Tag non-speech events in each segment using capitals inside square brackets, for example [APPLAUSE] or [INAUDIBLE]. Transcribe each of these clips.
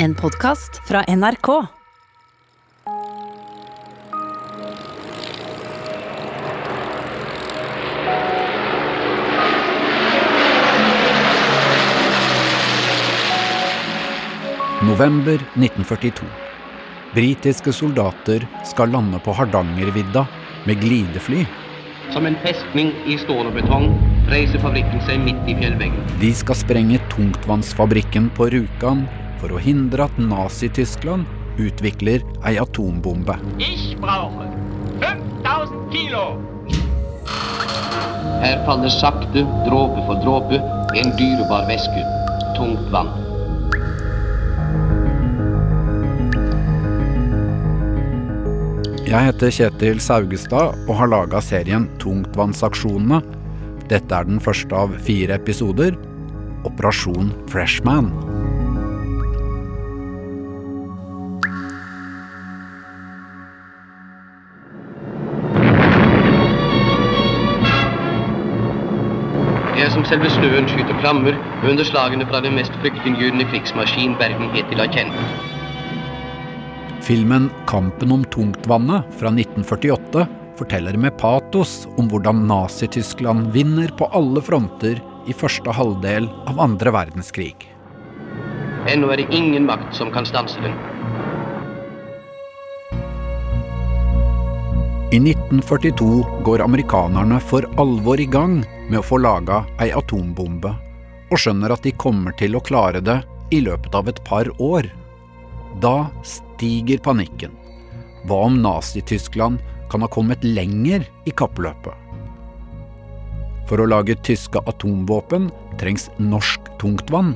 En podkast fra NRK. November 1942. Britiske soldater skal lande på Hardangervidda med glidefly. Som en festning i stål og betong reiser fabrikken seg midt i fjellveggen. De skal sprenge tungtvannsfabrikken på Rjukan for å hindre at Nazi-Tyskland utvikler ei atombombe. Ich brauche 5000 Kilo. Her faller sakte, dråpe for dråpe, en dyrebar væske. Tungt vann. Jeg heter Kjetil Saugestad og har laga serien Tungtvannsaksjonene. Dette er den første av fire episoder. Operasjon Freshman. Selve snøen skyter flammer under slagene fra den mest fryktinngytende krigsmaskin verden hittil har kjent. Filmen 'Kampen om tungtvannet' fra 1948 forteller med patos om hvordan Nazi-Tyskland vinner på alle fronter i første halvdel av andre verdenskrig. Ennå er det ingen makt som kan stanse den. I 1942 går amerikanerne for alvor i gang med å få laga ei atombombe, og skjønner at de kommer til å klare det i løpet av et par år. Da stiger panikken. Hva om Nazi-Tyskland kan ha kommet lenger i kappløpet? For å lage tyske atomvåpen trengs norsk tungtvann,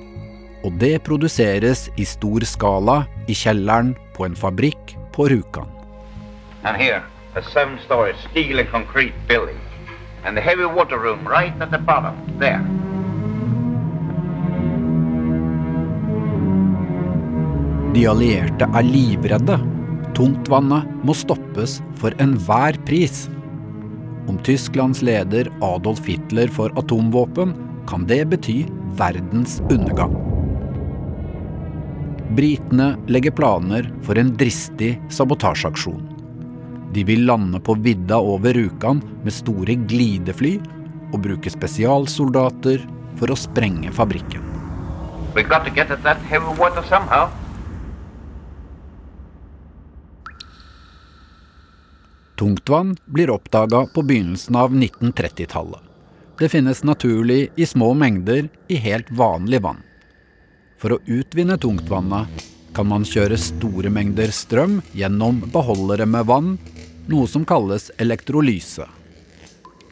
og det produseres i stor skala i kjelleren på en fabrikk på Rjukan. A seven-story steel and concrete building. And the heavy water room right at the bottom, there. De allierte er livredde. Tungtvannet må stoppes for enhver pris. Om Tysklands leder Adolf Hitler får atomvåpen, kan det bety verdens undergang. Britene legger planer for en dristig sabotasjeaksjon. De vil lande på vidda over Rjukan med store glidefly og bruke spesialsoldater for å sprenge fabrikken. Tungtvann blir oppdaga på begynnelsen av 1930-tallet. Det finnes naturlig i små mengder i helt vanlig vann. For å utvinne tungtvannet kan man kjøre store mengder strøm gjennom beholdere med vann, noe som kalles elektrolyse.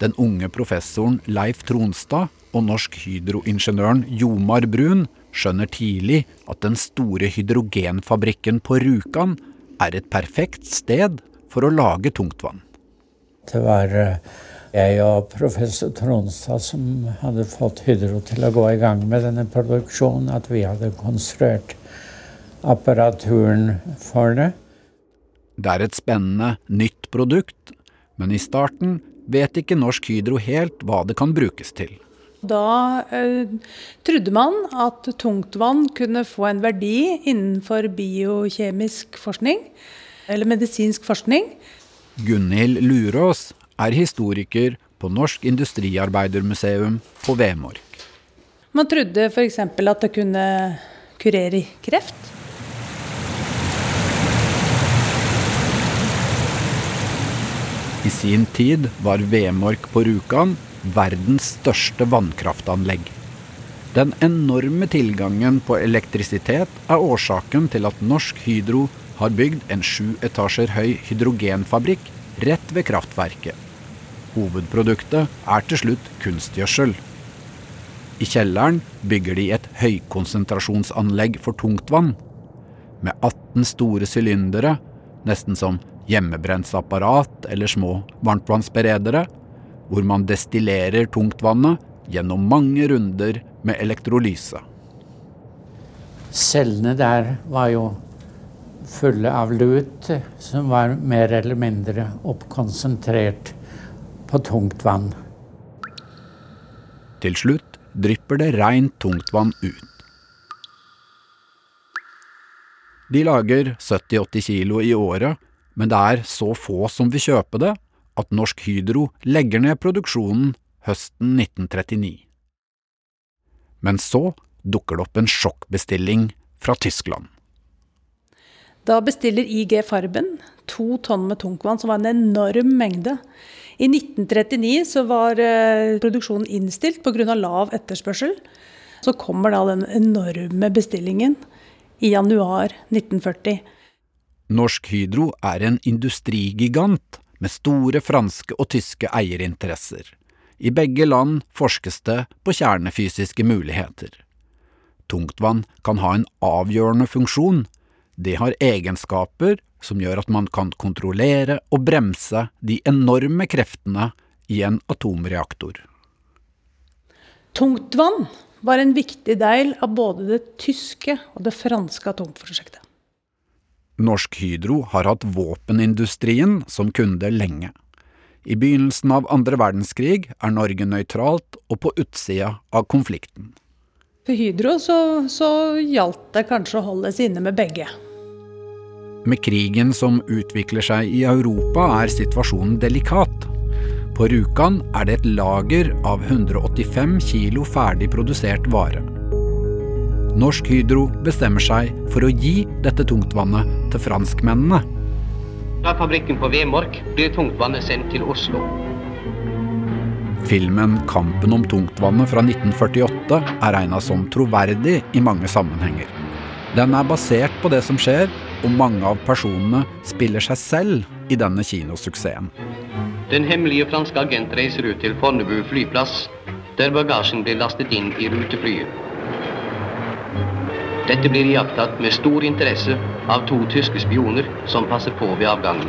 Den unge professoren Leif Tronstad og Norsk Hydro-ingeniøren Jomar Brun skjønner tidlig at den store hydrogenfabrikken på Rjukan er et perfekt sted for å lage tungtvann. Det var eh, jeg og professor Tronstad som hadde fått Hydro til å gå i gang med denne produksjonen. At vi hadde konstruert apparaturen for det. Det er et spennende, nytt produkt, men i starten vet ikke Norsk Hydro helt hva det kan brukes til. Da eh, trodde man at tungtvann kunne få en verdi innenfor biokjemisk forskning, eller medisinsk forskning. Gunhild Lurås er historiker på Norsk Industriarbeidermuseum på Vemork. Man trodde f.eks. at det kunne kurere kreft. I sin tid var Vemork på Rjukan verdens største vannkraftanlegg. Den enorme tilgangen på elektrisitet er årsaken til at Norsk Hydro har bygd en sju etasjer høy hydrogenfabrikk rett ved kraftverket. Hovedproduktet er til slutt kunstgjødsel. I kjelleren bygger de et høykonsentrasjonsanlegg for tungtvann. Med 18 store sylindere, nesten som hjemmebrensapparat eller små varmtvannsberedere, hvor man destillerer tungtvannet gjennom mange runder med elektrolyse. Cellene der var jo fulle av lut, som var mer eller mindre oppkonsentrert på tungt vann. Til slutt drypper det rent tungtvann ut. De lager 70-80 kilo i året, men det er så få som vil kjøpe det at Norsk Hydro legger ned produksjonen høsten 1939. Men så dukker det opp en sjokkbestilling fra Tyskland. Da bestiller IG Farben to tonn med tungtvann, som var en enorm mengde. I 1939 så var eh, produksjonen innstilt pga. lav etterspørsel. Så kommer da den enorme bestillingen i januar 1940. Norsk Hydro er en industrigigant med store franske og tyske eierinteresser. I begge land forskes det på kjernefysiske muligheter. Tungtvann kan ha en avgjørende funksjon. Det har egenskaper som gjør at man kan kontrollere og bremse de enorme kreftene i en atomreaktor. Tungtvann var en viktig del av både det tyske og det franske atomprosjektet. Norsk Hydro har hatt våpenindustrien som kunde lenge. I begynnelsen av andre verdenskrig er Norge nøytralt og på utsida av konflikten. For Hydro så, så gjaldt det kanskje å holde seg inne med begge. Med krigen som utvikler seg i Europa er situasjonen delikat. På Rjukan er det et lager av 185 kilo ferdig produsert vare. Norsk Hydro bestemmer seg for å gi dette tungtvannet til franskmennene. Fra fabrikken på Vemork blir tungtvannet sendt til Oslo. Filmen 'Kampen om tungtvannet' fra 1948 er regna som troverdig i mange sammenhenger. Den er basert på det som skjer, og mange av personene spiller seg selv i denne kinosuksessen. Den hemmelige franske agent reiser ut til Fornebu flyplass, der bagasjen blir lastet inn i ruteflyet. Dette blir iakttatt med stor interesse av to tyske spioner som passer på ved avgangen.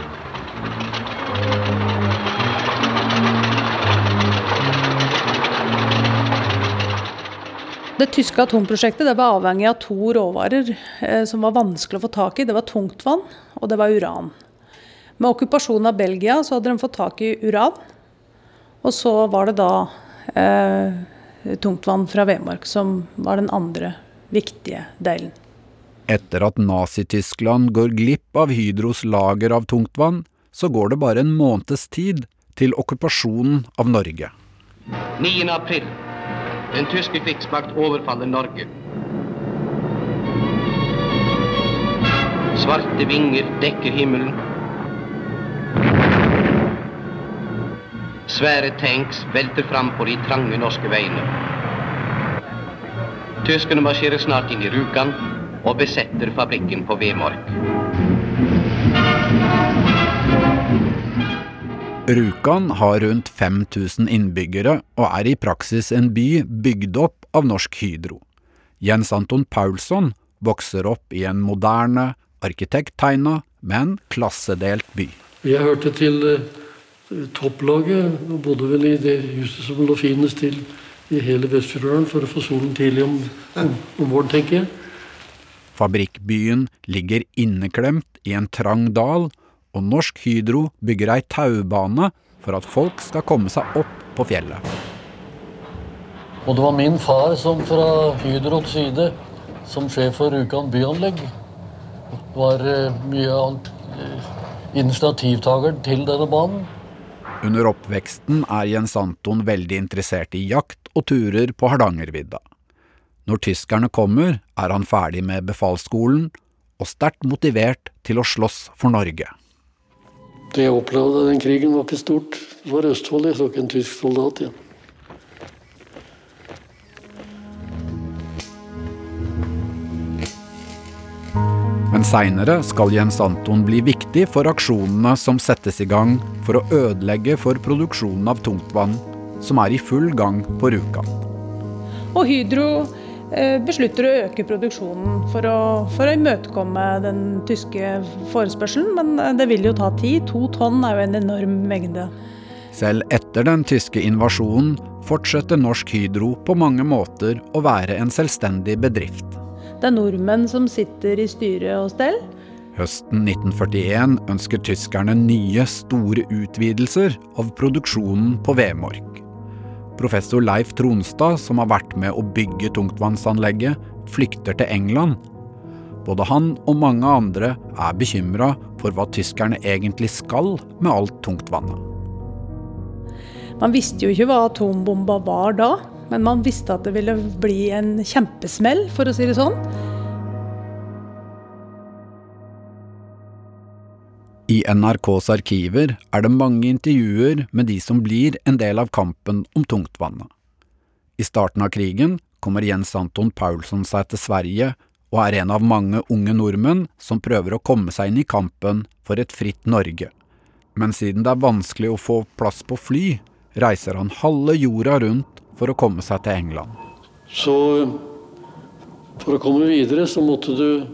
Det tyske atomprosjektet det var avhengig av to råvarer eh, som var vanskelig å få tak i. Det var tungtvann, og det var uran. Med okkupasjonen av Belgia så hadde de fått tak i uran. Og så var det da eh, tungtvann fra Vemork som var den andre viktige delen. Etter at Nazi-Tyskland går glipp av Hydros lager av tungtvann, så går det bare en måneds tid til okkupasjonen av Norge. 9. april. Den tyske krigsmakt overfaller Norge. Svarte vinger dekker himmelen. Svære tanks velter fram på de trange norske veiene. Tyskerne marsjerer snart inn i Rjukan og besetter fabrikken på Vemork. Rjukan har rundt 5000 innbyggere og er i praksis en by bygd opp av Norsk Hydro. Jens Anton Paulsson vokser opp i en moderne, arkitekttegna, men klassedelt by. Jeg hørte til eh, topplaget og bodde vel i det huset som lå finest til i hele Vestfjorden for å få solen tidlig om, om, om våren, tenker jeg. Fabrikkbyen ligger inneklemt i en trang dal, og Norsk Hydro bygger ei taubane for at folk skal komme seg opp på fjellet. Og det var min far som fra Hydros side, som sjef for Rjukan byanlegg, var eh, mye av eh, initiativtaker til denne banen. Under oppveksten er Jens Anton veldig interessert i jakt og turer på Hardangervidda. Når tyskerne kommer, er han ferdig med befalsskolen og sterkt motivert til å slåss for Norge. Det jeg opplevde den krigen, var ikke stort. Det var Østfold. Jeg så ikke en tysk soldat igjen. Men seinere skal Jens Anton bli viktig for aksjonene som settes i gang for å ødelegge for produksjonen av tungtvann, som er i full gang på Rjukan. Og Hydro eh, beslutter å øke produksjonen for å, for å imøtekomme den tyske forespørselen, men eh, det vil jo ta tid. To tonn er jo en enorm mengde. Selv etter den tyske invasjonen fortsetter Norsk Hydro på mange måter å være en selvstendig bedrift. Det er nordmenn som sitter i styre og stell. Høsten 1941 ønsker tyskerne nye, store utvidelser av produksjonen på Vemork. Professor Leif Tronstad, som har vært med å bygge tungtvannsanlegget, flykter til England. Både han og mange andre er bekymra for hva tyskerne egentlig skal med alt tungtvannet. Man visste jo ikke hva atombomba var da, men man visste at det ville bli en kjempesmell, for å si det sånn. I NRKs arkiver er det mange intervjuer med de som blir en del av kampen om tungtvannet. I starten av krigen kommer Jens Anton Paulsson seg til Sverige og er en av mange unge nordmenn som prøver å komme seg inn i kampen for et fritt Norge. Men siden det er vanskelig å få plass på fly, reiser han halve jorda rundt for å komme seg til England. Så for å komme videre så måtte du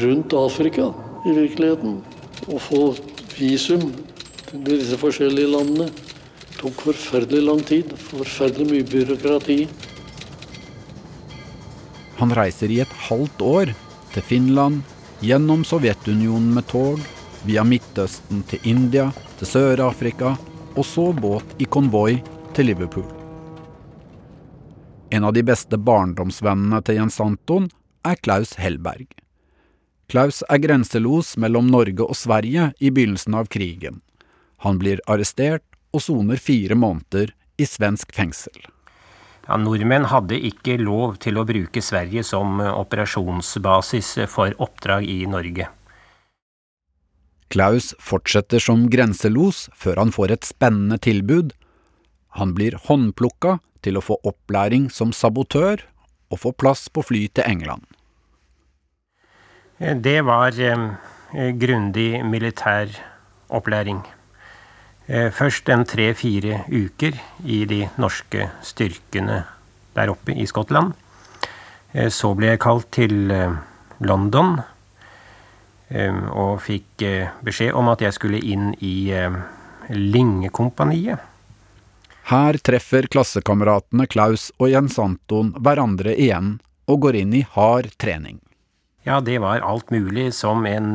rundt Afrika i virkeligheten og få visum til disse forskjellige landene. Det tok forferdelig lang tid. Forferdelig mye byråkrati. Han reiser i et halvt år til Finland, gjennom Sovjetunionen med tog, via Midtøsten til India, til Sør-Afrika, og så båt i konvoi til Liverpool. En av de beste barndomsvennene til Jens Anton er Klaus Hellberg. Klaus er grenselos mellom Norge og Sverige i begynnelsen av krigen. Han blir arrestert og soner fire måneder i svensk fengsel. Ja, nordmenn hadde ikke lov til å bruke Sverige som operasjonsbasis for oppdrag i Norge. Klaus fortsetter som grenselos før han får et spennende tilbud. Han blir håndplukka til å få opplæring som sabotør og få plass på fly til England. Det var eh, grundig militær opplæring. Eh, først en tre-fire uker i de norske styrkene der oppe i Skottland. Eh, så ble jeg kalt til eh, London og fikk beskjed om at jeg skulle inn i Lingekompaniet. Her treffer klassekameratene Klaus og Jens Anton hverandre igjen og går inn i hard trening. Ja, det var alt mulig som en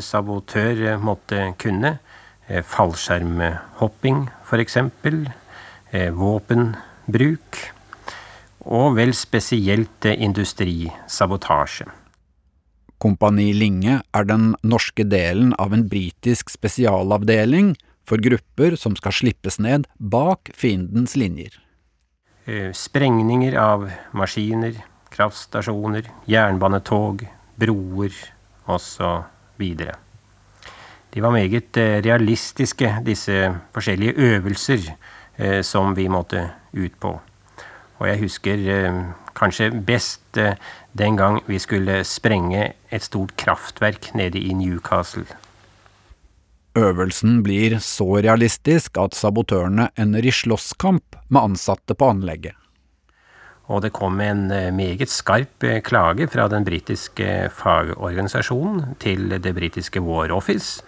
sabotør måtte kunne. Eh, fallskjermhopping f.eks., eh, våpenbruk, og vel spesielt eh, industrisabotasje. Kompani Linge er den norske delen av en britisk spesialavdeling for grupper som skal slippes ned bak fiendens linjer. Sprengninger av maskiner, kraftstasjoner, jernbanetog, broer osv. De var meget eh, realistiske, disse forskjellige øvelser eh, som vi måtte ut på. Og jeg husker eh, kanskje best den gang vi skulle sprenge et stort kraftverk nede i Newcastle. Øvelsen blir så realistisk at sabotørene ender i slåsskamp med ansatte på anlegget. Og det kom en meget skarp klage fra den britiske fagorganisasjonen til det britiske War Office,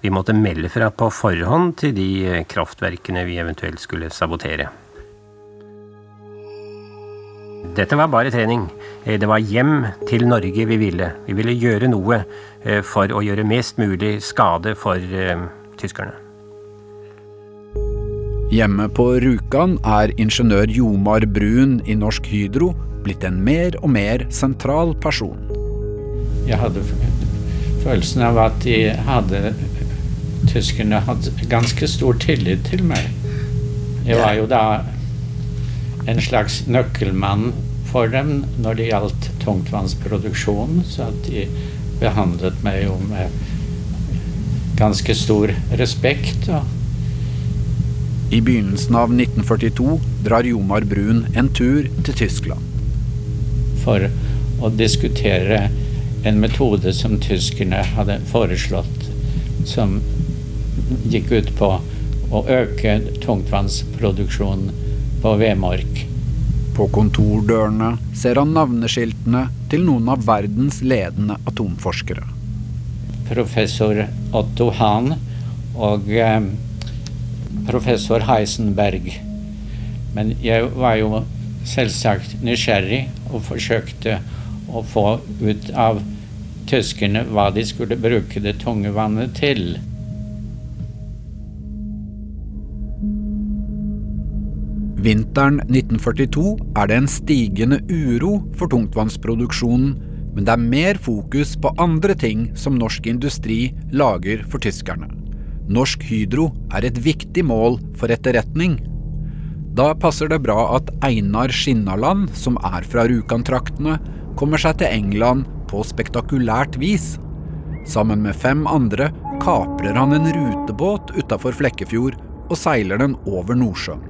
vi måtte melde fra på forhånd til de eh, kraftverkene vi eventuelt skulle sabotere. Dette var bare trening. Eh, det var hjem til Norge vi ville. Vi ville gjøre noe eh, for å gjøre mest mulig skade for tyskerne. Hjemme på Rjukan er ingeniør Jomar Brun i Norsk Hydro blitt en mer og mer sentral person. Jeg hadde følelsen av at de hadde tyskerne hadde ganske stor tillit til meg. Jeg var jo da en slags nøkkelmann for dem når det gjaldt tungtvannsproduksjon, så at de behandlet meg jo med ganske stor respekt. I begynnelsen av 1942 drar Jomar Brun en tur til Tyskland. For å diskutere en metode som tyskerne hadde foreslått, som gikk ut på å øke tungtvannsproduksjonen på Vemork. På kontordørene ser han navneskiltene til noen av verdens ledende atomforskere. Professor Otto Hahn og eh, professor Heisenberg. Men jeg var jo selvsagt nysgjerrig og forsøkte å få ut av tyskerne hva de skulle bruke det tunge vannet til. Vinteren 1942 er det en stigende uro for tungtvannsproduksjonen Men det er mer fokus på andre ting som norsk industri lager for tyskerne. Norsk Hydro er et viktig mål for etterretning. Da passer det bra at Einar Skinnaland, som er fra Rjukan-traktene, kommer seg til England på spektakulært vis. Sammen med fem andre kaprer han en rutebåt utafor Flekkefjord og seiler den over Nordsjøen.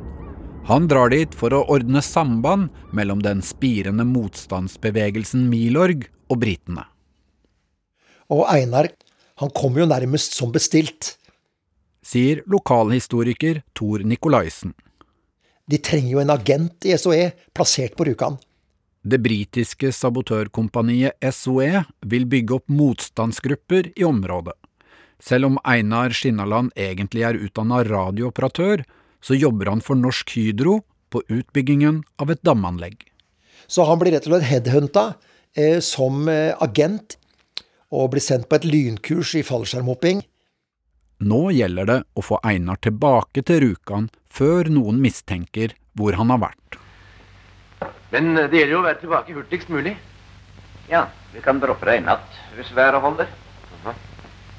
Han drar dit for å ordne samband mellom den spirende motstandsbevegelsen Milorg og britene. Og Einar, han kom jo nærmest som bestilt. Sier lokalhistoriker Tor Nikolaisen. De trenger jo en agent i SOE plassert på Rjukan. Det britiske sabotørkompaniet SOE vil bygge opp motstandsgrupper i området. Selv om Einar Skinnaland egentlig er utdanna radiooperatør, så jobber han for Norsk Hydro på utbyggingen av et damanlegg. Så han blir rett og slett headhunta eh, som eh, agent, og blir sendt på et lynkurs i fallskjermhopping. Nå gjelder det å få Einar tilbake til Rjukan før noen mistenker hvor han har vært. Men det gjelder jo å være tilbake hurtigst mulig. Ja, vi kan droppe deg i natt hvis været holder.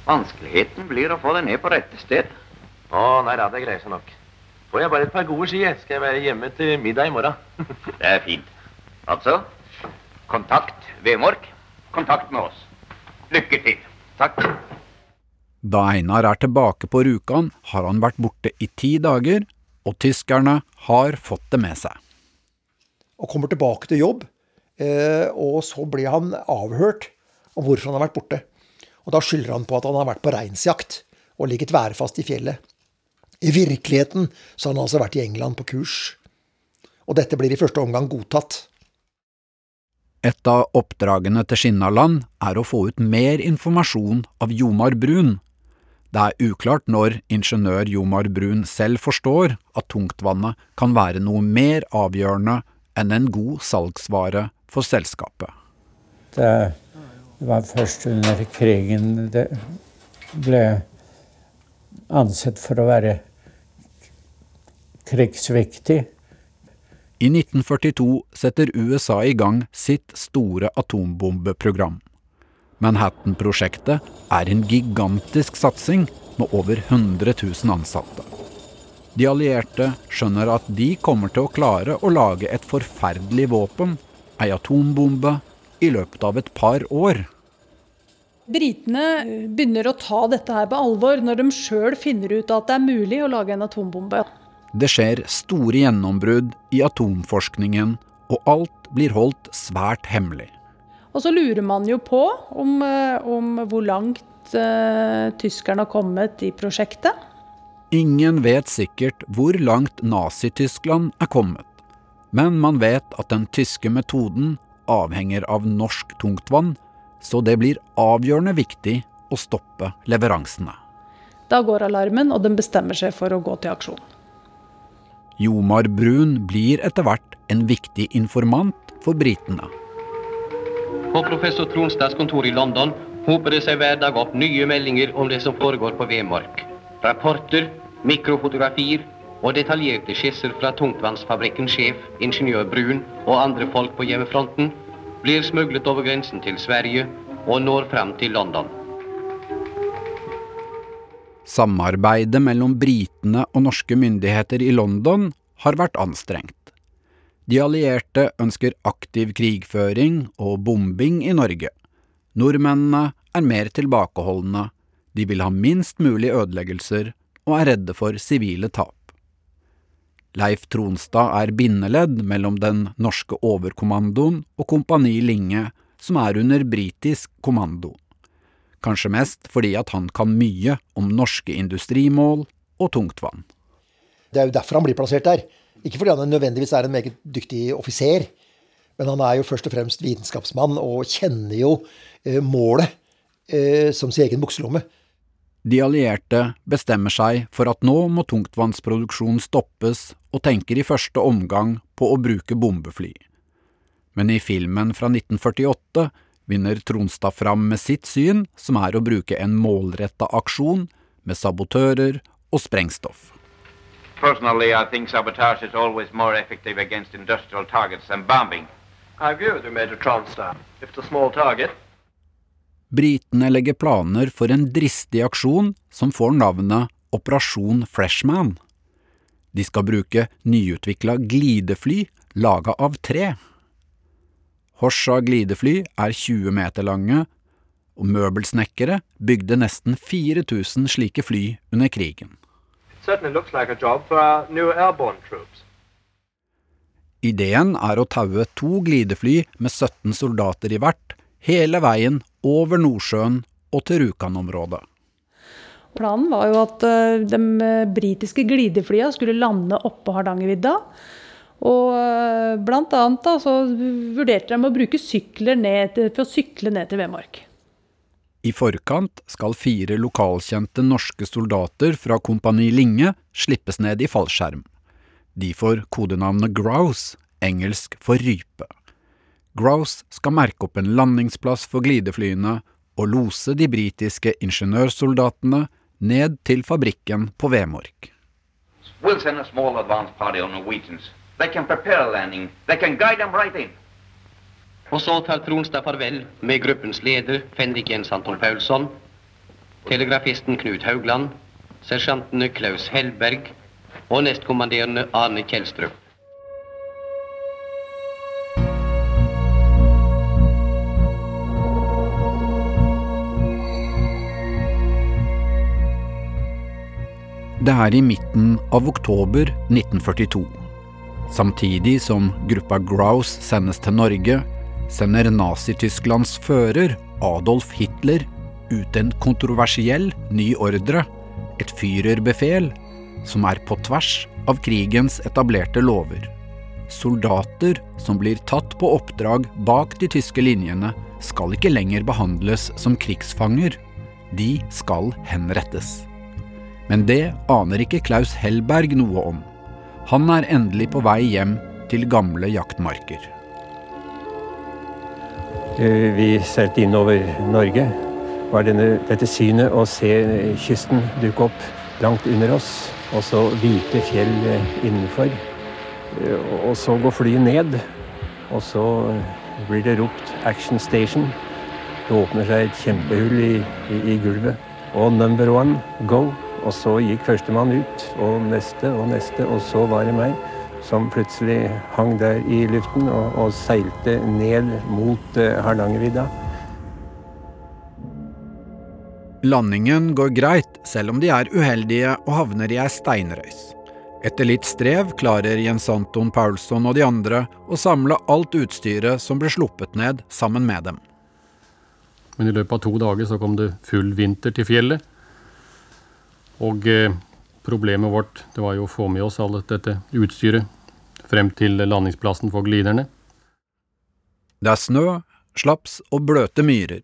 Vanskeligheten blir å få deg ned på rette sted. Å, nei da, det greier seg nok. Får jeg bare et par gode ski, skal jeg være hjemme til middag i morgen. [LAUGHS] det er fint. Altså, kontakt Vemork. Kontakt med oss. Lykke til. Takk. Da Einar er tilbake på Rjukan, har han vært borte i ti dager, og tyskerne har fått det med seg. Og kommer tilbake til jobb, eh, og så blir han avhørt om hvorfor han har vært borte. Og da skylder han på at han har vært på reinsjakt og ligget værfast i fjellet. I virkeligheten så har han altså vært i England på kurs. Og dette blir i første omgang godtatt. Et av oppdragene til Skinnaland er å få ut mer informasjon av Jomar Brun. Det er uklart når ingeniør Jomar Brun selv forstår at tungtvannet kan være noe mer avgjørende enn en god salgsvare for selskapet. Det var først under krigen det ble ansett for å være krigsviktig. I 1942 setter USA i gang sitt store atombombeprogram. Manhattan-prosjektet er en gigantisk satsing med over 100 000 ansatte. De allierte skjønner at de kommer til å klare å lage et forferdelig våpen, ei atombombe, i løpet av et par år. Britene begynner å ta dette her på alvor når de sjøl finner ut at det er mulig å lage en atombombe. Det skjer store gjennombrudd i atomforskningen, og alt blir holdt svært hemmelig. Og så lurer man jo på om, eh, om hvor langt uh, tyskerne har kommet i prosjektet. Ingen vet sikkert hvor langt Nazi-Tyskland er kommet, men man vet at den tyske metoden avhenger av norsk tungtvann, så det blir avgjørende viktig å stoppe leveransene. Da går alarmen, og den bestemmer seg for å gå til aksjon. Jomar Brun blir etter hvert en viktig informant for britene. På professor Tronstads kontor i London hoper det seg hver dag opp nye meldinger om det som foregår på Vemork. Rapporter, mikrofotografier og detaljerte skisser fra tungtvannsfabrikkens sjef, ingeniør Brun og andre folk på hjemmefronten blir smuglet over grensen til Sverige og når fram til London. Samarbeidet mellom britene og norske myndigheter i London har vært anstrengt. De allierte ønsker aktiv krigføring og bombing i Norge. Nordmennene er mer tilbakeholdne, de vil ha minst mulig ødeleggelser og er redde for sivile tap. Leif Tronstad er bindeledd mellom den norske overkommandoen og Kompani Linge, som er under britisk kommando. Kanskje mest fordi at han kan mye om norske industrimål og tungtvann. Det er jo derfor han blir plassert der. Ikke fordi han nødvendigvis er en meget dyktig offiser, men han er jo først og fremst vitenskapsmann og kjenner jo eh, målet eh, som sin egen bukselomme. De allierte bestemmer seg for at nå må tungtvannsproduksjonen stoppes, og tenker i første omgang på å bruke bombefly. Men i filmen fra 1948 vinner Tronstad fram med sitt syn, som er å bruke en målretta aksjon med sabotører og sprengstoff. Personally, I think sabotage is always more effective against industrial targets than bombing, I agree with you, Major Tronstad. If it's a small target, Britene legger planer for en dristig aksjon som får navnet Operasjon Freshman. De skal bruke nyutvikla glidefly laga av tre. Horsa glidefly er 20 meter lange, og møbelsnekkere bygde nesten 4000 slike fly under krigen. it certainly looks like a job for our new airborne troops. Ideen er å taue to glidefly med 17 soldater i hvert, hele veien over Nordsjøen og til Rjukan-området. Planen var jo at eh, de britiske glideflya skulle lande oppå Hardangervidda. Og eh, blant annet da, så vurderte de å bruke sykler ned til, for å sykle ned til Vemork. I forkant skal fire lokalkjente norske soldater fra Kompani Linge slippes ned i fallskjerm. De får kodenavnet Grouse, engelsk for rype. Grouse skal merke opp en landingsplass for glideflyene og lose de britiske ingeniørsoldatene ned til fabrikken på Vemork. We'll send a small advance party on Norwegians. They can prepare landing. They can guide them right in. Og så tar Tronstad farvel med gruppens leder Fenrik Jens Anton Paulsson, telegrafisten Knut Haugland, sersjantene Klaus Hellberg og nestkommanderende Arne Kjelstrup. Det er i midten av oktober 1942. Samtidig som gruppa Grouse sendes til Norge, sender Nazi-Tysklands fører, Adolf Hitler, ut en kontroversiell ny ordre, et Führerbefehl, som er på tvers av krigens etablerte lover. Soldater som blir tatt på oppdrag bak de tyske linjene, skal ikke lenger behandles som krigsfanger. De skal henrettes. Men det aner ikke Klaus Hellberg noe om. Han er endelig på vei hjem til gamle jaktmarker. Vi seilte innover Norge. Var denne, dette synet å se kysten dukke opp langt under oss, og så hvite fjell eh, innenfor. Eh, Og så går flyet ned, og så blir det ropt 'action station'. Det åpner seg et kjempehull i, i, i gulvet. Og 'number one, go'. Og så gikk førstemann ut, og neste og neste, og så var det meg. Som plutselig hang der i luften og, og seilte ned mot eh, Hardangervidda. Landingen går greit, selv om de er uheldige og havner i ei steinrøys. Etter litt strev klarer Jens Anton Paulsson og de andre å samle alt utstyret som ble sluppet ned, sammen med dem. Men i løpet av to dager så kom det full vinter til fjellet. Og eh, problemet vårt det var jo å få med oss alt dette utstyret frem til landingsplassen for gliderne. Det er snø, slaps og bløte myrer.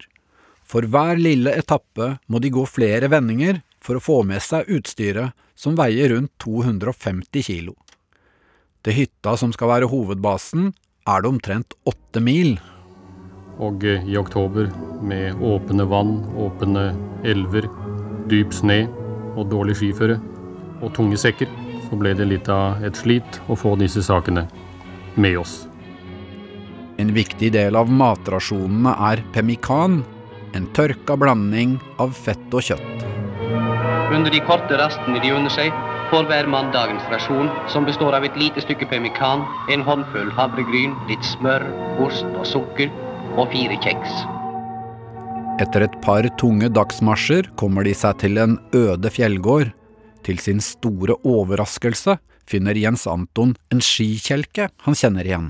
For hver lille etappe må de gå flere vendinger for å få med seg utstyret som veier rundt 250 kilo. Til hytta som skal være hovedbasen, er det omtrent åtte mil. Og eh, i oktober, med åpne vann, åpne elver, dyp sne og dårlig skiføre og tunge sekker, så ble det litt av et slit å få disse sakene med oss. En viktig del av matrasjonene er pemmikan, en tørka blanding av fett og kjøtt. Under de korte rastene de unner seg, får hver mann dagens rasjon, som består av et lite stykke pemmikan, en håndfull havregryn, litt smør, ost og sukker og fire kjeks. Etter et par tunge dagsmarsjer kommer de seg til en øde fjellgård. Til sin store overraskelse finner Jens Anton en skikjelke han kjenner igjen.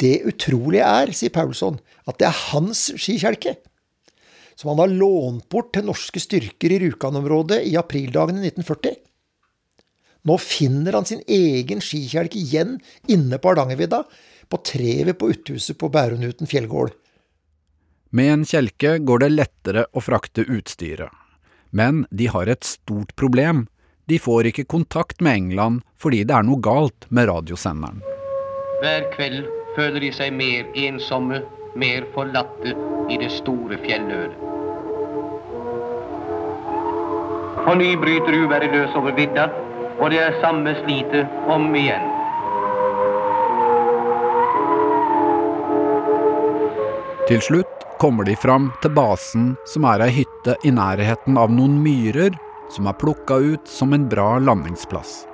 Det utrolige er, sier Paulsson, at det er hans skikjelke. Som han har lånt bort til norske styrker i Rjukan-området i aprildagene 1940. Nå finner han sin egen skikjelke igjen inne på Hardangervidda, på treet på uthuset på Bærumnuten fjellgård. Med en kjelke går det lettere å frakte utstyret. Men de har et stort problem. De får ikke kontakt med England fordi det er noe galt med radiosenderen. Hver kveld føler de seg mer ensomme, mer forlatte i det store fjelløret. På ny bryter uværet løs over vidda, og det er samme slitet om igjen. Til slutt kommer de fram til basen, som er ei hytte i nærheten av noen myrer som er plukka ut som en bra landingsplass.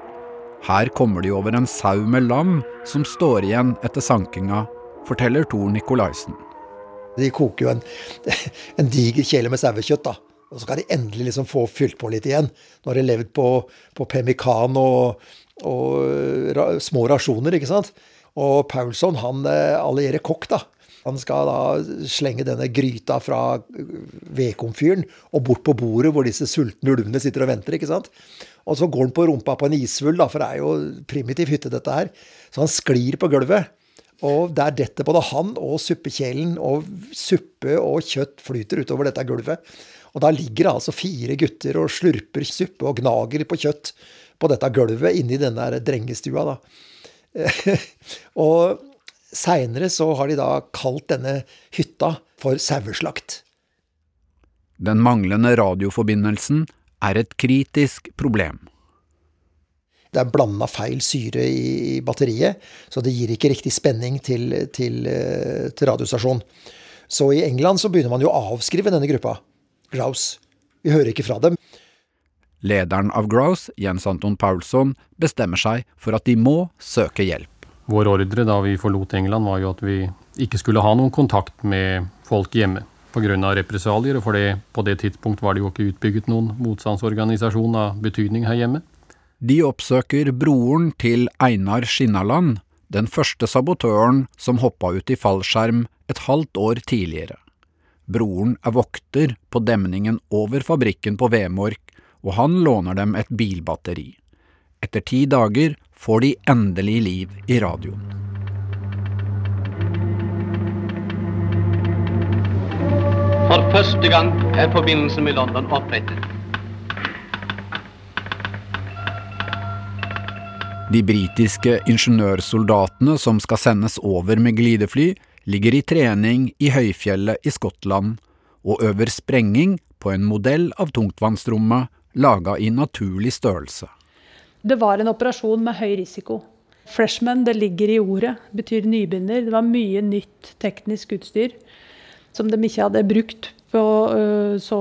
Her kommer de over en sau med lam som står igjen etter sankinga, forteller Tor Nikolaisen. De koker jo en, [LAUGHS] en diger kjele med sauekjøtt, da. Og så skal de endelig liksom få fylt på litt igjen. Nå har de levd på, på pemmikan og, og ra, små rasjoner, ikke sant. Og Paulsson han eh, allierer kokk, da. Han skal da slenge denne gryta fra vedkomfyren og bort på bordet hvor disse sultne ulvene sitter og venter. ikke sant? Og så går han på rumpa på en isvull, da, for det er jo primitiv hytte, dette her. Så han sklir på gulvet. Og der detter både han og suppekjelen, og suppe og kjøtt flyter utover dette gulvet. Og da ligger det altså fire gutter og slurper suppe og gnager på kjøtt på dette gulvet inni den der drengestua, da. [LAUGHS] og seinere så har de da kalt denne hytta for saueslakt. Den manglende radioforbindelsen er et kritisk problem. Det er blanda feil syre i batteriet, så det gir ikke riktig spenning til, til, eh, til radiostasjonen. Så i England så begynner man jo å avskrive denne gruppa, Grouse. Vi hører ikke fra dem. Lederen av Grouse, Jens Anton Paulsson, bestemmer seg for at de må søke hjelp. Vår ordre da vi forlot England var jo at vi ikke skulle ha noen kontakt med folk hjemme pga. represalier, for det, på det tidspunkt var det jo ikke utbygget noen motstandsorganisasjon av betydning her hjemme. De oppsøker broren til Einar Skinnaland, den første sabotøren som hoppa ut i fallskjerm et halvt år tidligere. Broren er vokter på demningen over fabrikken på Vemork, og han låner dem et bilbatteri. Etter ti dager får de endelig liv i radioen. For første gang er forbindelsen med London opprettet. De britiske ingeniørsoldatene som skal sendes over med glidefly, ligger i trening i høyfjellet i Skottland og øver sprenging på en modell av tungtvannsrommet laga i naturlig størrelse. Det var en operasjon med høy risiko. Freshman, det ligger i ordet, betyr nybegynner. Det var mye nytt teknisk utstyr som de ikke hadde brukt på, uh, så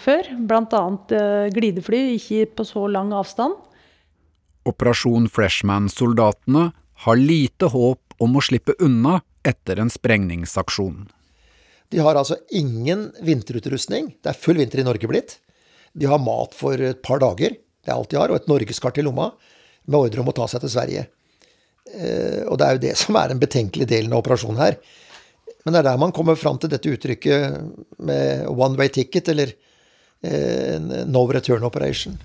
før. Bl.a. Uh, glidefly, ikke på så lang avstand. Operasjon Freshman-soldatene har lite håp om å slippe unna etter en sprengningsaksjon. De har altså ingen vinterutrustning. Det er full vinter i Norge blitt. De har mat for et par dager. Det er alt de har, og et norgeskart i lomma med ordre om å ta seg til Sverige. Eh, og det er jo det [LAUGHS] som er den betenkelige delen av operasjonen her. Men det er der man kommer fram til dette uttrykket med one way ticket, eller eh, no return operation.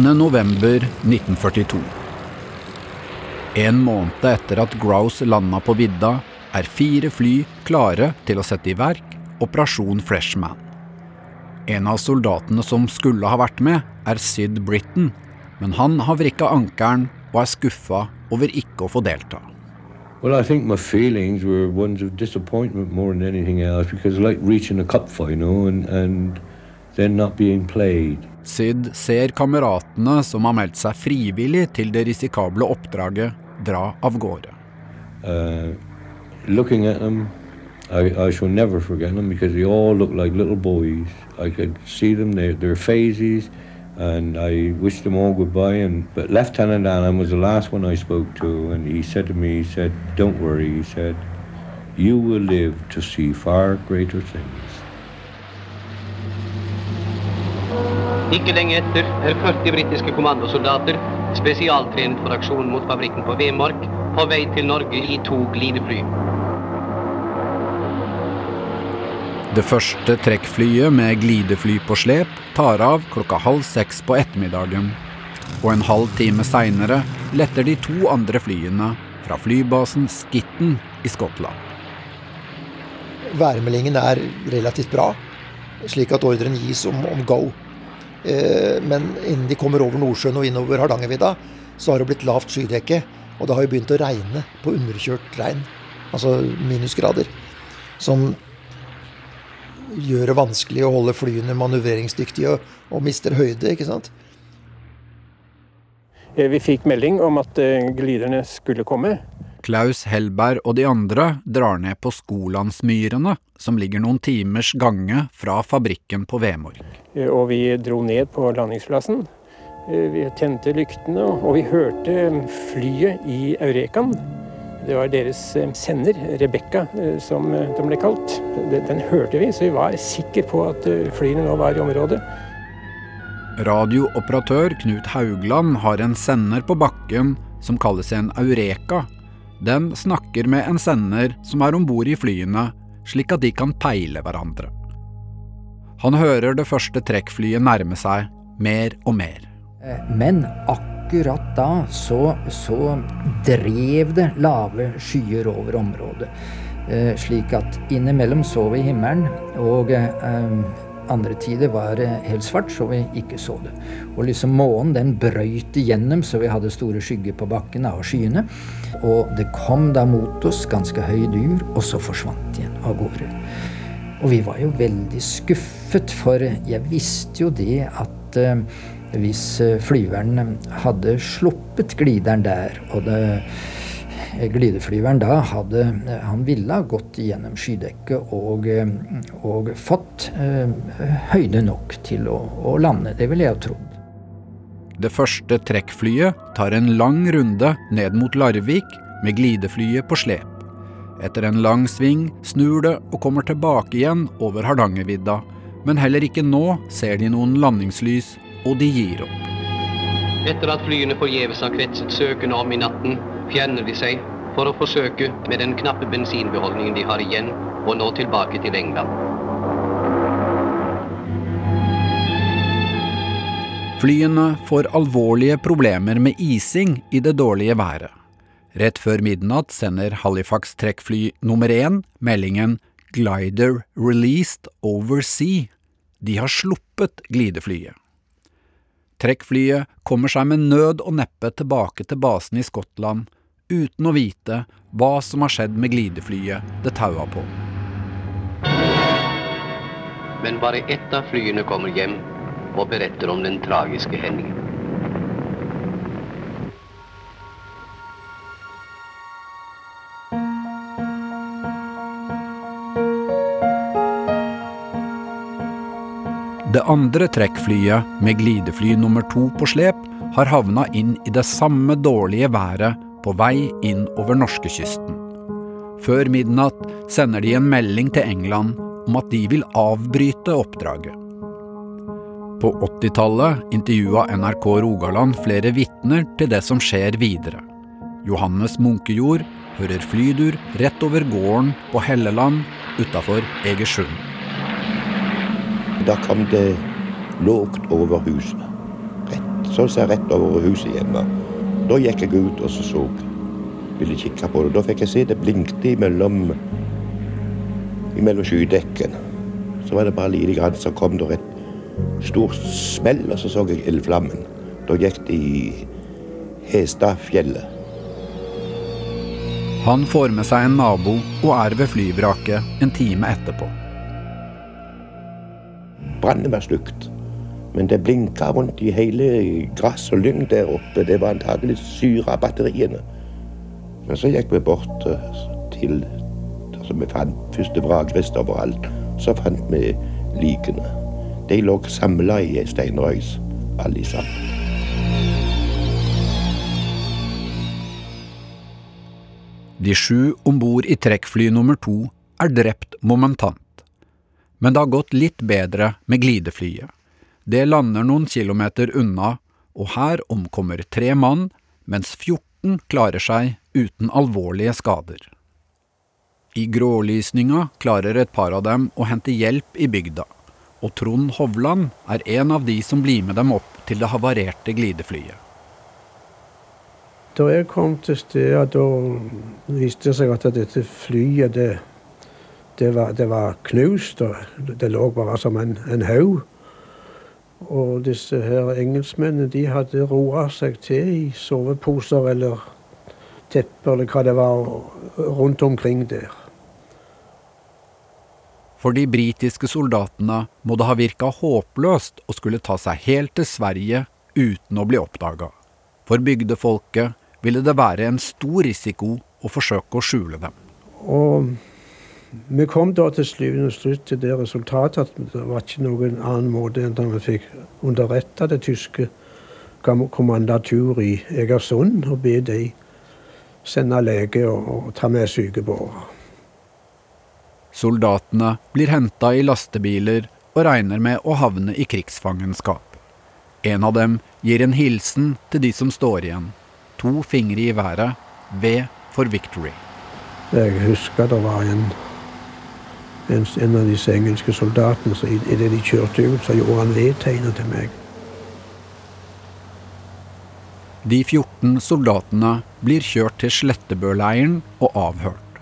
november 1942. En måned etter at Grouse landa på vidda, er fire fly klare til å sette i verk Operasjon Freshman. En av soldatene som skulle ha vært med, er Syd Britain, men han har vrikka ankelen og er skuffa over ikke å få delta. Well, I think my feelings were ones of disappointment more than anything else, because like reaching a cup final and, and then not being played. Syd ser kameratene som har meldt seg frivillig til det risikable oppdraget, dra av gårde. Uh, looking at them, I, I shall never forget them because they all look like little boys. I could see them, their, their phases, and I wished them all goodbye. And But Lieutenant Allen was the last one I spoke to, and he said to me, he said, don't worry, he said, you will live to see far greater things. Ikke lenge etter er 40 britiske kommandosoldater, spesialtrenet for aksjonen mot fabrikken på Vemork, på vei til Norge i to glidefly. Det første trekkflyet med glidefly på slep tar av klokka halv seks på ettermiddagen. Og en halv time seinere letter de to andre flyene fra flybasen Skitten i Skottland. Værmeldingen er relativt bra, slik at ordren gis om, om go. Eh, men innen de kommer over Nordsjøen og innover Hardangervidda, så har det blitt lavt skydekke. Og det har jo begynt å regne på underkjørt regn, altså minusgrader. Som gjør det vanskelig å holde flyene manøvreringsdyktige og, og mister høyde. ikke sant? Vi fikk melding om at gliderne skulle komme. Klaus Hellberg og de andre drar ned på Skolandsmyrene, som ligger noen timers gange fra fabrikken på Vemork. Og vi dro ned på landingsplassen. Vi tente lyktene, og vi hørte flyet i Eurekaen. Det var deres sender, Rebekka, som de ble kalt. Den hørte vi, så vi var sikre på at flyene nå var i området. Radiooperatør Knut Haugland har en sender på bakken som kalles en Eureka. Den snakker med en sender som er om bord i flyene, slik at de kan peile hverandre. Han hører det første trekkflyet nærme seg, mer og mer. Men akkurat da så, så drev det lave skyer over området. Eh, slik at innimellom så vi himmelen, og eh, andre tider var det helt svart, så vi ikke så det. Og liksom månen den brøyt igjennom, så vi hadde store skygger på bakken av skyene. Og det kom da mot oss ganske høy dur, og så forsvant igjen av gårde. Og vi var jo veldig skuffet, for jeg visste jo det at eh, hvis flyveren hadde sluppet glideren der, og det glideflyveren da hadde Han ville ha gått gjennom skydekket og, og fått eh, høyde nok til å, å lande. Det ville jeg ha trodd. Det første trekkflyet tar en lang runde ned mot Larvik med glideflyet på slep. Etter en lang sving snur det og kommer tilbake igjen over Hardangervidda, men heller ikke nå ser de noen landingslys, og de gir opp. Etter at flyene forgjeves har kretset søkende om i natten, fjerner de seg for å forsøke med den knappe bensinbeholdningen de har igjen, å nå tilbake til England. Flyene får alvorlige problemer med ising i det dårlige været. Rett før midnatt sender Halifax trekkfly nummer én meldingen 'Glider released over sea'. De har sluppet glideflyet. Trekkflyet kommer seg med nød og neppe tilbake til basen i Skottland, uten å vite hva som har skjedd med glideflyet det taua på. Men bare ett av flyene kommer hjem og beretter om den tragiske hendingen. Det andre trekkflyet, med glidefly nummer to på slep, har havna inn i det samme dårlige været på vei inn over norskekysten. Før midnatt sender de en melding til England om at de vil avbryte oppdraget. På 80-tallet intervjua NRK Rogaland flere vitner til det som skjer videre. Johannes Munkejord hører flydur rett over gården på Helleland utafor Egersund. Da kom det lågt over huset. Rett, så å si rett over huset hjemme. Da gikk jeg ut og så, så ville kikke på det. Da fikk jeg se det blinkte imellom, imellom skydekken. Så var det bare lite grann, så kom det et stort smell, og så så jeg ildflammen. Da gikk det i Hestadfjellet. Han får med seg en nabo og er ved flyvraket en time etterpå. Brannen var slukt. Men det blinka rundt i hele gress og lyng der oppe. Det var antagelig syre av batteriene. Men så gikk vi bort til altså Vi fant første vrakrist overalt. Så fant vi likene. De lå samla i ei steinrøys, alle sammen. De sju om bord i trekkfly nummer to er drept momentant. Men det har gått litt bedre med glideflyet. Det lander noen kilometer unna, og her omkommer tre mann, mens 14 klarer seg uten alvorlige skader. I grålysninga klarer et par av dem å hente hjelp i bygda, og Trond Hovland er en av de som blir med dem opp til det havarerte glideflyet. Da jeg kom til stedet, da viste det seg at dette flyet det, det, var, det var, knust. og Det lå bare som en, en haug. Og disse her engelskmennene de hadde roa seg til i soveposer eller tepper eller hva det var rundt omkring der. For de britiske soldatene må det ha virka håpløst å skulle ta seg helt til Sverige uten å bli oppdaga. For bygdefolket ville det være en stor risiko å forsøke å skjule dem. Og vi kom da til syvende og slutt til det resultatet at det var ikke noen annen måte enn at vi fikk underretta det tyske kommandatur i Egersund og be de sende lege og, og ta med sykebårer. Soldatene blir henta i lastebiler og regner med å havne i krigsfangenskap. En av dem gir en hilsen til de som står igjen. To fingre i været. V for victory. Jeg husker det var en, en, en av disse engelske soldatene så idet de kjørte ut, så gjorde han V-tegnet til meg. De 14 soldatene blir kjørt til Slettebøleiren og avhørt.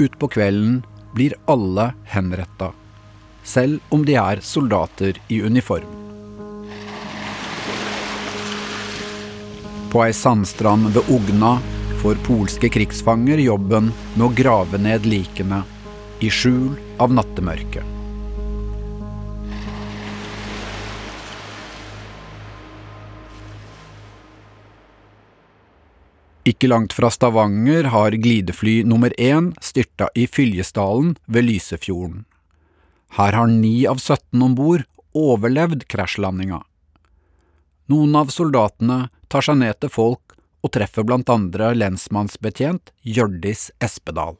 Utpå kvelden blir alle henretta, selv om de er soldater i uniform. På ei sandstrand ved Ogna får polske krigsfanger jobben med å grave ned likene, i skjul av nattemørket. Ikke langt fra Stavanger har glidefly nummer én styrta i Fyljesdalen ved Lysefjorden. Her har ni av 17 om bord overlevd krasjlandinga. Noen av soldatene tar seg ned til folk og treffer blant andre lensmannsbetjent Hjørdis Espedal.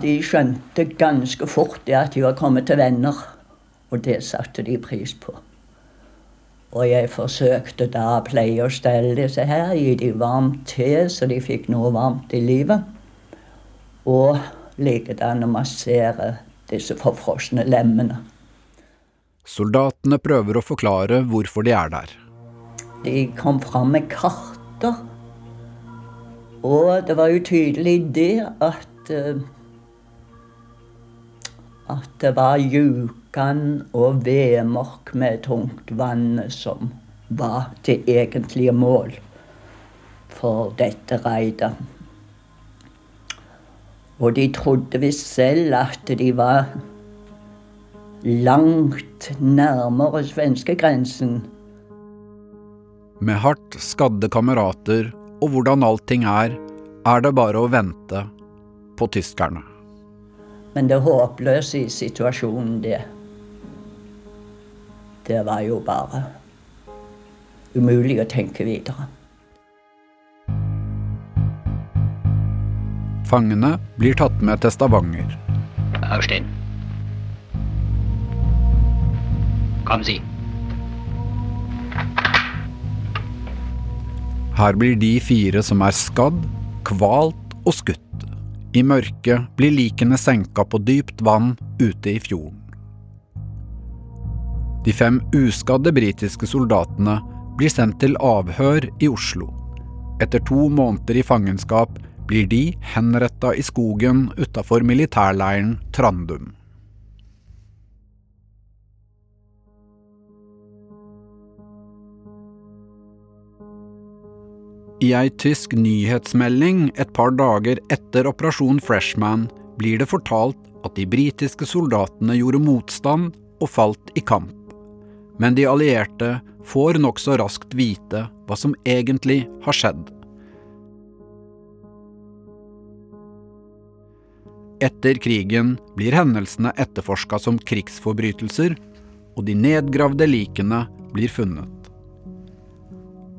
De skjønte ganske fort det at de var kommet til venner, og det satte de pris på. Og jeg forsøkte da å pleie og stelle disse her, gi dem varmt te så de fikk noe varmt i livet. Og likedan å massere disse forfrosne lemmene. Soldatene prøver å forklare hvorfor de er der. De kom fram med karter. Og det var jo tydelig det at uh, At det var Jukan og Vemork med tungt vann som var det egentlige mål for dette raidet. Og de trodde visst selv at de var langt nærmere svenskegrensen. Med hardt skadde kamerater og hvordan allting er, er det bare å vente på tyskerne. Men det håpløse i situasjonen, det det var jo bare umulig å tenke videre. Fangene blir tatt med til Stavanger. Austin. Kom, si. Her blir de fire som er skadd, kvalt og skutt. I mørket blir likene senka på dypt vann ute i fjorden. De fem uskadde britiske soldatene blir sendt til avhør i Oslo. Etter to måneder i fangenskap blir de henretta i skogen utafor militærleiren Trandum. I ei tysk nyhetsmelding et par dager etter operasjon Freshman blir det fortalt at de britiske soldatene gjorde motstand og falt i kamp men de allierte får nokså raskt vite hva som egentlig har skjedd. Etter krigen blir hendelsene etterforska som krigsforbrytelser, og de nedgravde likene blir funnet.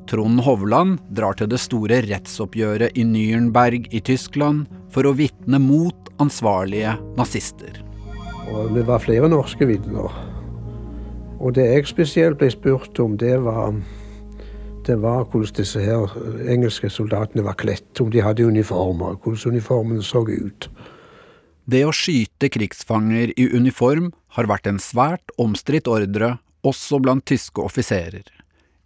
Trond Hovland drar til det store rettsoppgjøret i Nürnberg i Tyskland for å vitne mot ansvarlige nazister. Og det var flere norske vitner. Og det jeg spesielt ble spurt om, det var, det var hvordan disse her engelske soldatene var kledt. Om de hadde uniformer, hvordan uniformene så ut. Det å skyte krigsfanger i uniform har vært en svært omstridt ordre, også blant tyske offiserer.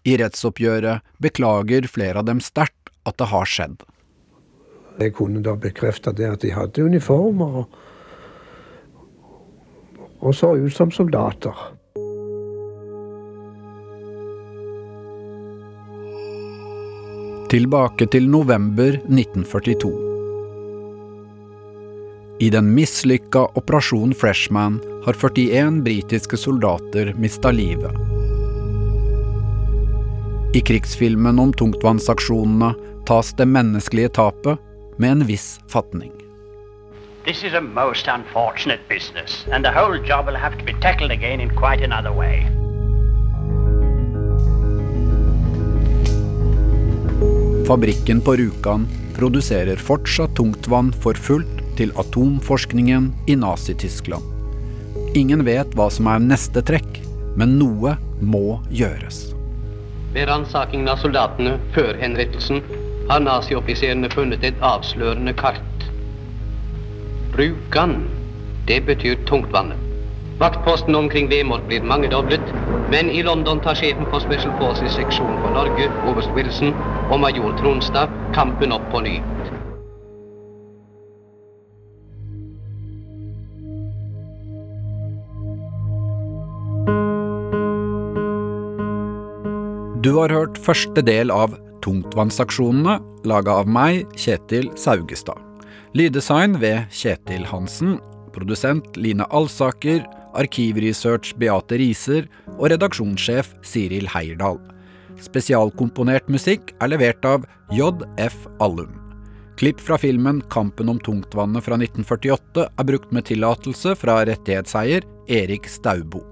I rettsoppgjøret beklager flere av dem sterkt at det har skjedd. Jeg kunne da bekrefte det at de hadde uniformer og, og så ut som soldater. Tilbake til november 1942. I den mislykka Operasjon Freshman har 41 britiske soldater mista livet. I krigsfilmen om tungtvannsaksjonene tas det menneskelige tapet med en viss fatning. This is a most unfortunate business, and the whole job will have to be tackled again in quite another way. Fabrikken på Rjukan produserer fortsatt tungtvann for fullt til atomforskningen i Nazi-Tyskland. Ingen vet hva som er neste trekk, men noe må gjøres. Ved ransakingen av soldatene før henrettelsen har nazioffiserene funnet et avslørende kart. Rjukan, det betyr tungtvannet. Vaktposten omkring Vemork blir mangedoblet, men i London tar sjefen for Special Forces seksjon for Norge, oberst Wilson, og major Tronstad kampen opp på ny. Du har hørt første del av Tungtvannsaksjonene, laga av meg, Kjetil Saugestad. Lyddesign ved Kjetil Hansen. Produsent Line Alsaker. Arkivresearch Beate Riser. Og redaksjonssjef Siril Heierdal. Spesialkomponert musikk er levert av JF Allum. Klipp fra filmen Kampen om tungtvannet fra 1948 er brukt med tillatelse fra rettighetseier Erik Staubo.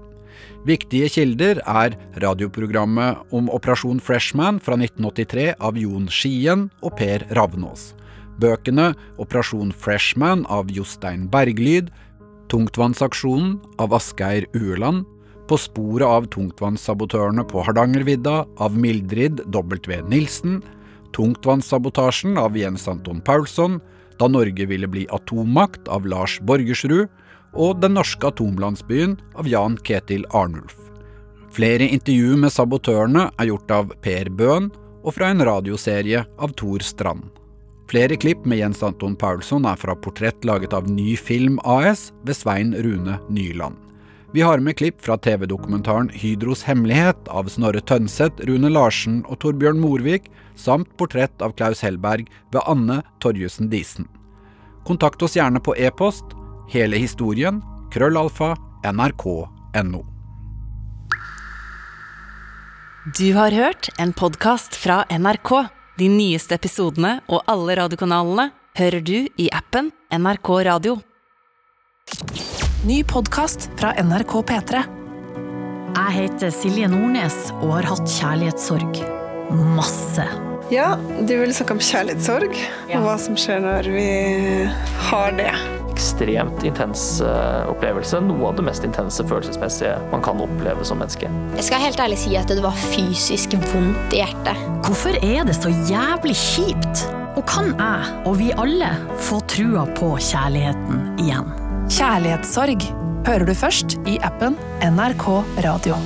Viktige kilder er radioprogrammet om Operasjon Freshman fra 1983 av Jon Skien og Per Ravnås. Bøkene Operasjon Freshman av Jostein Berglyd, Tungtvannsaksjonen av Asgeir Ueland, På sporet av tungtvannssabotørene på Hardangervidda av Mildrid W. Nilsen, Tungtvannssabotasjen av Jens Anton Paulsson, Da Norge ville bli atommakt av Lars Borgersrud, og Den norske atomlandsbyen av Jan Ketil Arnulf. Flere intervju med sabotørene er gjort av Per Bøhn og fra en radioserie av Tor Strand. Flere klipp med Jens Anton Paulsson er fra portrett laget av Ny Film AS ved Svein Rune Nyland. Vi har med klipp fra TV-dokumentaren Hydros hemmelighet av Snorre Tønseth, Rune Larsen og Torbjørn Morvik, samt portrett av Klaus Hellberg ved Anne Torjussen Disen. Kontakt oss gjerne på e-post hele historien krøllalfa nrk.no. Du har hørt en podkast fra NRK. De nyeste episodene og alle radiokanalene hører du i appen NRK Radio. Ny podkast fra NRK P3. Jeg heter Silje Nordnes og har hatt kjærlighetssorg. Masse. Ja, du vil snakke om kjærlighetssorg og hva som skjer når vi har det. Ekstremt intens eh, opplevelse. Noe av det mest intense følelsesmessige man kan oppleve som menneske. Jeg skal helt ærlig si at det var fysisk vondt i hjertet. Hvorfor er det så jævlig kjipt? Og kan jeg, og vi alle, få trua på kjærligheten igjen? Kjærlighetssorg hører du først i appen NRK Radio.